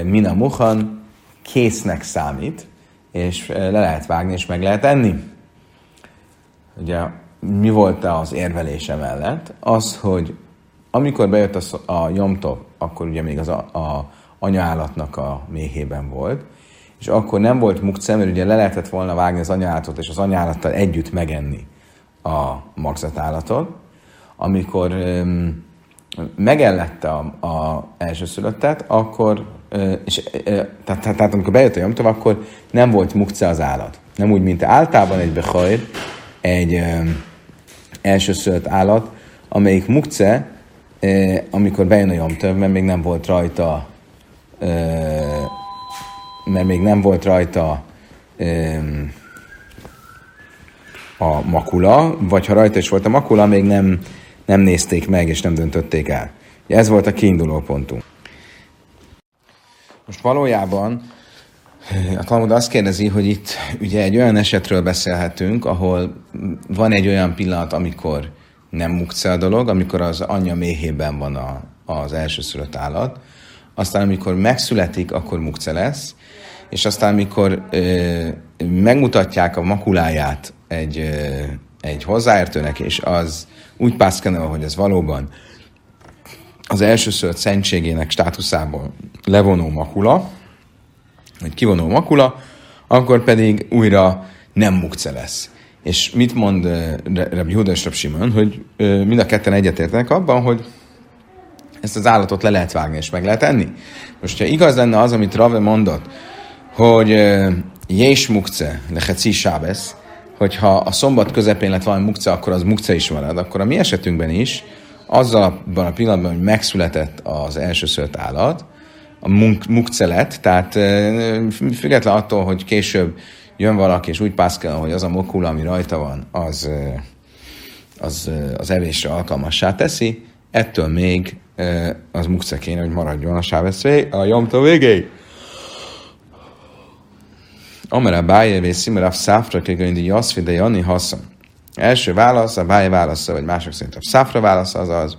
Mina Muhan késznek számít, és le lehet vágni, és meg lehet enni. Ugye mi volt az érvelése mellett? Az, hogy amikor bejött a, a Jomtov, akkor ugye még az a, a anyaállatnak a méhében volt, és akkor nem volt mukce, mert ugye le lehetett volna vágni az anyaállatot, és az anyaállattal együtt megenni a magzatállatot. Amikor megellette a, a elsőszülöttet, akkor, és, tehát, tehát, tehát amikor bejött a Jomtov, akkor nem volt mukce az állat. Nem úgy, mint általában egy behajr, egy elsőszülött állat, amelyik mukce, amikor bejön a Jomtov, mert még nem volt rajta mert még nem volt rajta a makula, vagy ha rajta is volt a makula, még nem, nem nézték meg, és nem döntötték el. Ez volt a kiinduló pontunk. Most valójában a Talmud azt kérdezi, hogy itt ugye egy olyan esetről beszélhetünk, ahol van egy olyan pillanat, amikor nem mukce a dolog, amikor az anyja méhében van a, az elsőszülött állat, aztán amikor megszületik, akkor mukce lesz, és aztán amikor ö, megmutatják a makuláját egy, ö, egy hozzáértőnek, és az úgy pászkenel, hogy ez valóban az elsőször szentségének státuszából levonó makula, vagy kivonó makula, akkor pedig újra nem mukce lesz. És mit mond Rabbi Huda és Simon, hogy mind a ketten egyetértenek abban, hogy ezt az állatot le lehet vágni, és meg lehet enni. Most, ha igaz lenne az, amit Rave mondott, hogy jés mukce, leheci sábesz, hogyha a szombat közepén lett valami mukce, akkor az mukce is marad. Akkor a mi esetünkben is, azzal abban a pillanatban, hogy megszületett az elsőszült állat, a munk, mukce lett, tehát független attól, hogy később jön valaki, és úgy pászkel, hogy az a mokula, ami rajta van, az, az, az evésre alkalmassá teszi, ettől még az mukce kéne, hogy maradjon a sávesz a jomtó végéig. Amara Báje és Szimarav Száfra Kegöndi Jaszfi de Jani Hassa. Első válasz, a Báje válasza, vagy mások szerint a Száfra válasz az az,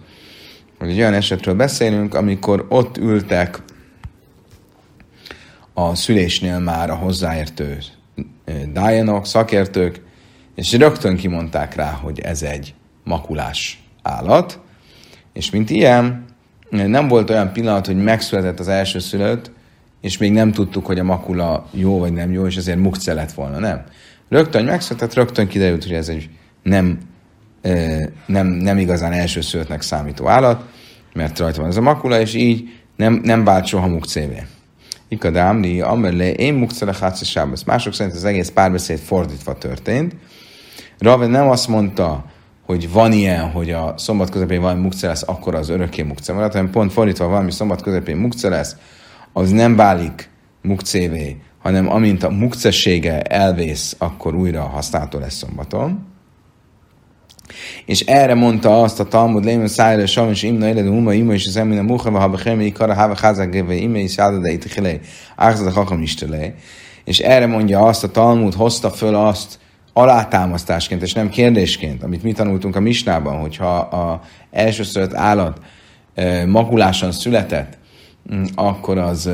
hogy egy olyan esetről beszélünk, amikor ott ültek a szülésnél már a hozzáértő dájanok, szakértők, és rögtön kimondták rá, hogy ez egy makulás állat, és mint ilyen, nem volt olyan pillanat, hogy megszületett az első szülött, és még nem tudtuk, hogy a makula jó vagy nem jó, és ezért mukce lett volna, nem. Rögtön megszületett, rögtön kiderült, hogy ez egy nem, nem, nem igazán elsőszülöttnek számító állat, mert rajta van ez a makula, és így nem, nem vált soha mukcévé. Ikadámli, amelé, én mukcele hátszasábasz. Mások szerint az egész párbeszéd fordítva történt. Rave nem azt mondta, hogy van ilyen, hogy a szombat közepén valami mukce lesz, akkor az örökké mukce marad, hanem pont fordítva valami szombat közepén mukce lesz, az nem válik mukcévé, hanem amint a mukcessége elvész, akkor újra használható lesz szombaton. És erre mondta azt a Talmud, Lémen Szájra, Samis, Imna, Éled, Uma, Ima, és az Emina, Muhava, Haba, Chemi, Kara, Hava, Házak, Geve, Ima, és Jáda, de itt Chile, Ágzad, a Hakam, Istele. És erre mondja azt a Talmud, hozta föl azt alátámasztásként, és nem kérdésként, amit mi tanultunk a Misnában, hogyha a elsőszörött állat magulásan született, akkor az,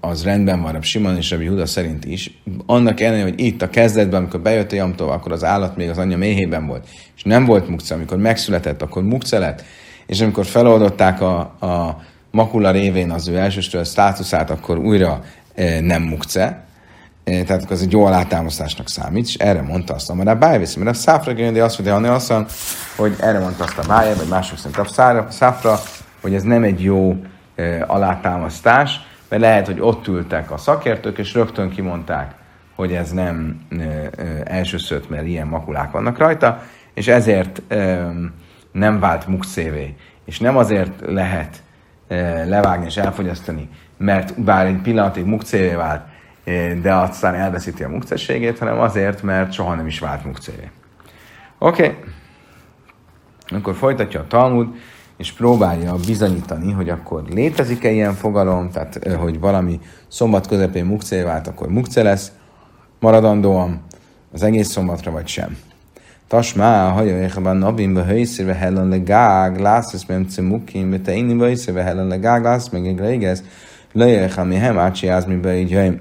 az rendben van, a Simon és Rabbi Huda szerint is. Annak ellenére, hogy itt a kezdetben, amikor bejött a jamtól, akkor az állat még az anyja méhében volt, és nem volt mukce, amikor megszületett, akkor mukce lett, és amikor feloldották a, a makula révén az ő elsőstől státuszát, akkor újra e, nem mukce, e, tehát az egy jó alátámasztásnak számít, és erre mondta azt, a bájvész, mert a száfra de azt mondja, azt hogy erre mondta azt a báj, vagy mások szerint a száfra, hogy ez nem egy jó alátámasztás, mert lehet, hogy ott ültek a szakértők, és rögtön kimondták, hogy ez nem elsőszött, mert ilyen makulák vannak rajta, és ezért nem vált mukszévé. És nem azért lehet levágni és elfogyasztani, mert bár egy pillanatig mukcévé vált, de aztán elveszíti a mukcességét, hanem azért, mert soha nem is vált mukcévé. Oké. Okay. Akkor folytatja a Talmud és próbálja bizonyítani, hogy akkor létezik-e ilyen fogalom, tehát hogy valami szombat közepén mukcé vált, akkor mukce lesz maradandóan az egész szombatra, vagy sem. Tasmá, haja éjjában nabin be hőszéve hellen le gág, lászesz memce mukin, be te inni be hőszéve hellen le gág, lász meg egy réges, lejöjjek, ami hem ácsi mi be így hőim.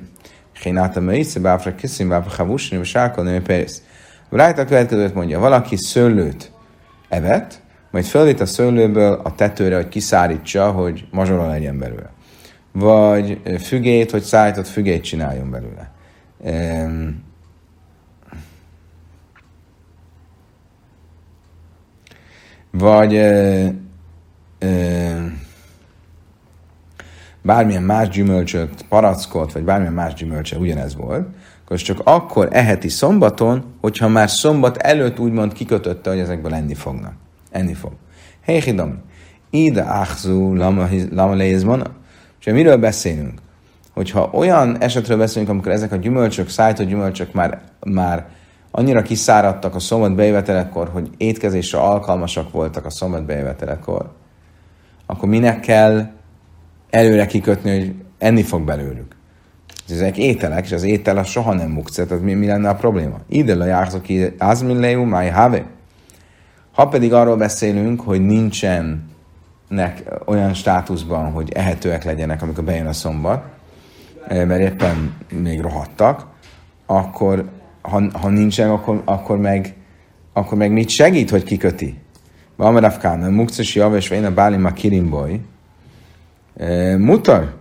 Hénáta meisze, báfra kiszim, báfra havusni, és sárkolni, pérész. Rájt következőt mondja, valaki szőlőt evett, majd fölvét a szőlőből a tetőre, hogy kiszárítsa, hogy mazsola legyen belőle. Vagy fügét, hogy szállított fügét csináljon belőle. Vagy bármilyen más gyümölcsöt, parackot, vagy bármilyen más gyümölcsöt, ugyanez volt, akkor csak akkor eheti szombaton, hogyha már szombat előtt úgymond kikötötte, hogy ezekből lenni fognak enni fog. Héhidam, ide áhzú lama leizmana. És miről beszélünk? Hogyha olyan esetről beszélünk, amikor ezek a gyümölcsök, szájtott gyümölcsök már, már annyira kiszáradtak a szombat bejövetelekor, hogy étkezésre alkalmasak voltak a szombat bejövetelekor, akkor minek kell előre kikötni, hogy enni fog belőlük? Ezek ételek, és az étel az soha nem mukce, tehát mi, mi lenne a probléma? Ide le járszok az min leu, máj. Ha pedig arról beszélünk, hogy nincsenek olyan státuszban, hogy ehetőek legyenek, amikor bejön a szombat, mert éppen még rohadtak, akkor ha, ha nincsen, akkor, akkor, meg, akkor meg mit segít, hogy kiköti? Amarav Kána, Mukcesi Javes, vagy én a Bálima Kirimboy, eh, mutar.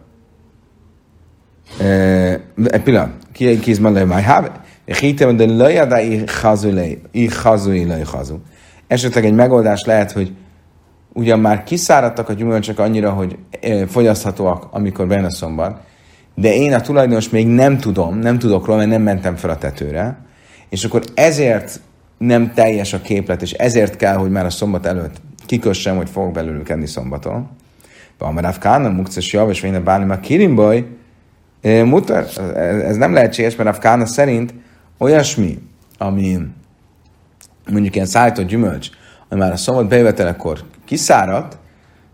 Egy pillanat, ki kizman le, máj háve, hitem, de lejada i chazu le, i chazu i le chazu esetleg egy megoldás lehet, hogy ugyan már kiszáradtak a gyümölcsök annyira, hogy fogyaszthatóak, amikor bejön a szombat, de én a tulajdonos még nem tudom, nem tudok róla, mert nem mentem fel a tetőre, és akkor ezért nem teljes a képlet, és ezért kell, hogy már a szombat előtt kikössem, hogy fogok belőlük enni szombaton. Bamaráv Kána, Mukces Jav, és Véne Bálni, a Kirimboy, mutar, ez nem lehetséges, mert Kána szerint olyasmi, ami mondjuk ilyen szállított gyümölcs, ami már a szombat bejövetelekor kiszáradt,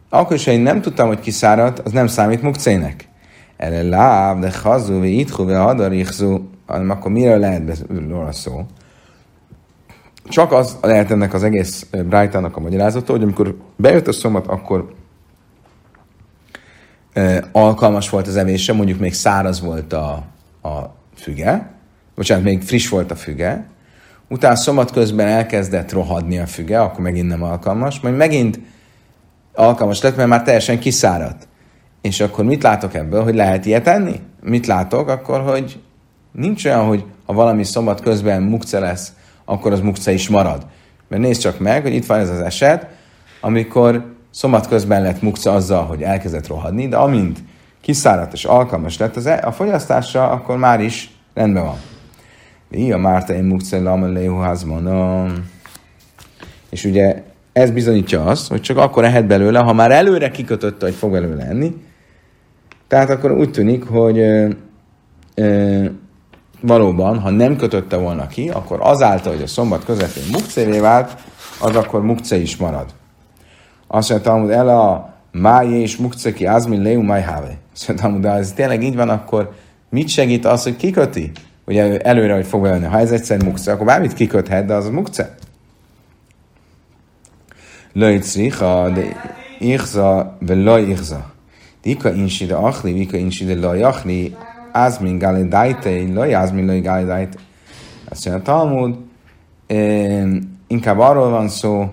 akkor is, ha én nem tudtam, hogy kiszáradt, az nem számít mukcének. Erre láb, de hazú, vagy ithu, vagy hadarichzú, akkor mire lehet róla szó? Csak az lehet ennek az egész Brightonnak a magyarázata, hogy amikor bejött a szombat, akkor e, alkalmas volt az evése, mondjuk még száraz volt a, a füge, bocsánat, még friss volt a füge, utána szombat közben elkezdett rohadni a füge, akkor megint nem alkalmas, majd megint alkalmas lett, mert már teljesen kiszáradt. És akkor mit látok ebből, hogy lehet ilyet enni? Mit látok? Akkor, hogy nincs olyan, hogy ha valami szombat közben mukce lesz, akkor az mukce is marad. Mert nézd csak meg, hogy itt van ez az eset, amikor szombat közben lett mukca azzal, hogy elkezdett rohadni, de amint kiszáradt és alkalmas lett az e- a fogyasztásra, akkor már is rendben van. Ia Márta én mukca lameléhuház. És ugye ez bizonyítja azt, hogy csak akkor ehet belőle, ha már előre kikötötte, hogy fog belőle enni. Tehát akkor úgy tűnik, hogy ö, ö, valóban, ha nem kötötte volna ki, akkor azáltal, hogy a szombat közepén mukcévé vált, az akkor mukce is marad. Azt mondja, hogy el a májé és mukceki azmin leu májháve. Azt mondja, de ez tényleg így van, akkor mit segít az, hogy kiköti? Ugye előre, hogy fog belőle. Ha ez egyszer mukce, akkor bármit kiköthet, de az mukce. Löjcricha, de ichza, ve loj ichza. Dika insi de achli, vika insi de loj achli, azmin gale dajte, loj azmin loj gale dajte. Azt mondja, a Talmud, inkább arról van szó,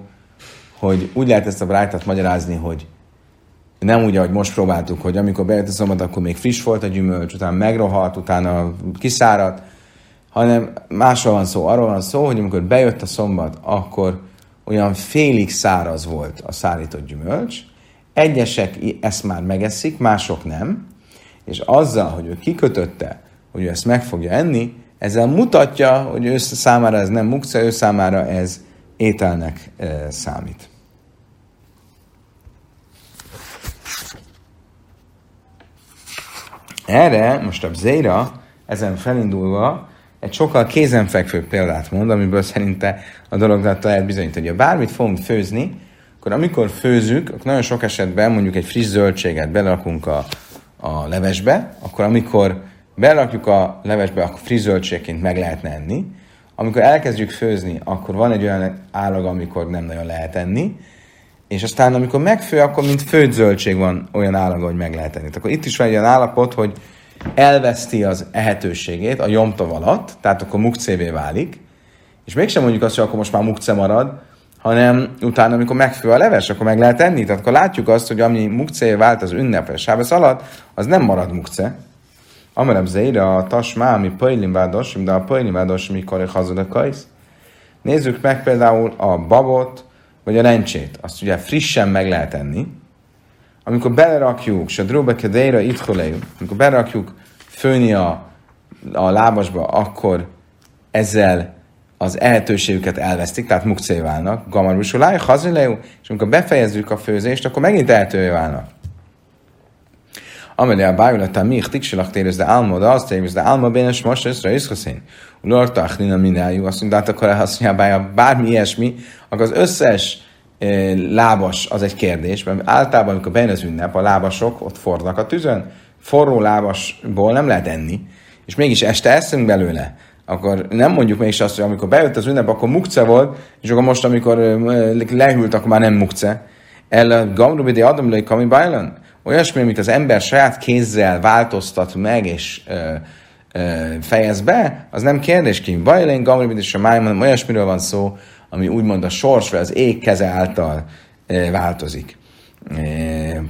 hogy úgy lehet ezt a brájtát magyarázni, hogy nem úgy, ahogy most próbáltuk, hogy amikor bejött a szombat, akkor még friss volt a gyümölcs, utána megrohalt, utána kiszáradt, hanem másról van szó. Arról van szó, hogy amikor bejött a szombat, akkor olyan félig száraz volt a szárított gyümölcs, egyesek ezt már megeszik, mások nem, és azzal, hogy ő kikötötte, hogy ő ezt meg fogja enni, ezzel mutatja, hogy ő számára ez nem mukca, ő számára ez ételnek e, számít. Erre most a Zéra, ezen felindulva, egy sokkal kézenfekvőbb példát mond, amiből szerinte a dolognak lehet bizonyítani, ha bármit fogunk főzni, akkor amikor főzünk, akkor nagyon sok esetben mondjuk egy friss zöldséget belakunk a, a levesbe, akkor amikor berakjuk a levesbe, akkor friss zöldségként meg lehetne enni. Amikor elkezdjük főzni, akkor van egy olyan állag, amikor nem nagyon lehet enni, és aztán amikor megfő, akkor mint főtt van olyan állag, hogy meg lehet enni. Akkor itt is van egy olyan állapot, hogy elveszti az ehetőségét a jomtov alatt, tehát akkor mukcévé válik, és mégsem mondjuk azt, hogy akkor most már mukce marad, hanem utána, amikor megfő a leves, akkor meg lehet enni. Tehát akkor látjuk azt, hogy ami mukcé vált az ünnepes sábesz alatt, az nem marad mukce. Amerem zeire a tasmá, ami vádos, de a pajlim vádos, mikor hazud a kajsz. Nézzük meg például a babot, vagy a rencsét. Azt ugye frissen meg lehet enni. Amikor belerakjuk, se dróbe kedéra itt amikor belerakjuk főni a, a lábasba, akkor ezzel az ehetőségüket elvesztik, tehát mukcé válnak, gamarbusuláj, hazileu, és amikor befejezzük a főzést, akkor megint ehetővé válnak. Amelé a bájulata mi, tiksilak térőz, de álma, de azt térőz, de álma bénes most, ez rajzhoszén. Ulortach, nina minájú, azt mondja, hát akkor mondja, bármi ilyesmi, akkor az összes e, lábas az egy kérdés, mert általában, amikor bejön az ünnep, a lábasok ott fordnak a tüzön, forró lábasból nem lehet enni, és mégis este eszünk belőle akkor nem mondjuk mégis azt, hogy amikor bejött az ünnep, akkor mukce volt, és akkor most, amikor lehűlt, akkor már nem mukce. El gamrubidi adamlai kami bajlan? Olyasmi, amit az ember saját kézzel változtat meg, és ö, fejez be, az nem kérdés ki. Bajlén, gamrubidi és a hanem olyasmiről van szó, ami úgymond a sors, vagy az ég keze által ö, változik.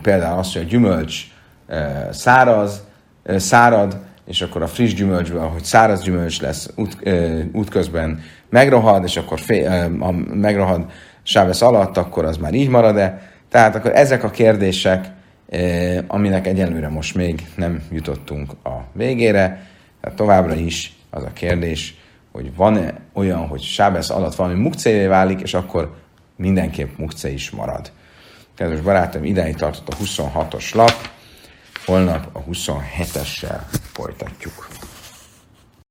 Például az, hogy a gyümölcs ö, száraz, ö, szárad, és akkor a friss gyümölcsből, ahogy száraz gyümölcs lesz, út, ö, útközben megrohad, és akkor fél, ha megrohad sávesz alatt, akkor az már így marad-e. Tehát akkor ezek a kérdések, ö, aminek egyelőre most még nem jutottunk a végére. Tehát továbbra is az a kérdés, hogy van-e olyan, hogy sábesz alatt valami mukcévé válik, és akkor mindenképp mukce is marad. Kedves barátom, ideig tartott a 26-os lap, holnap a 27-essel folytatjuk.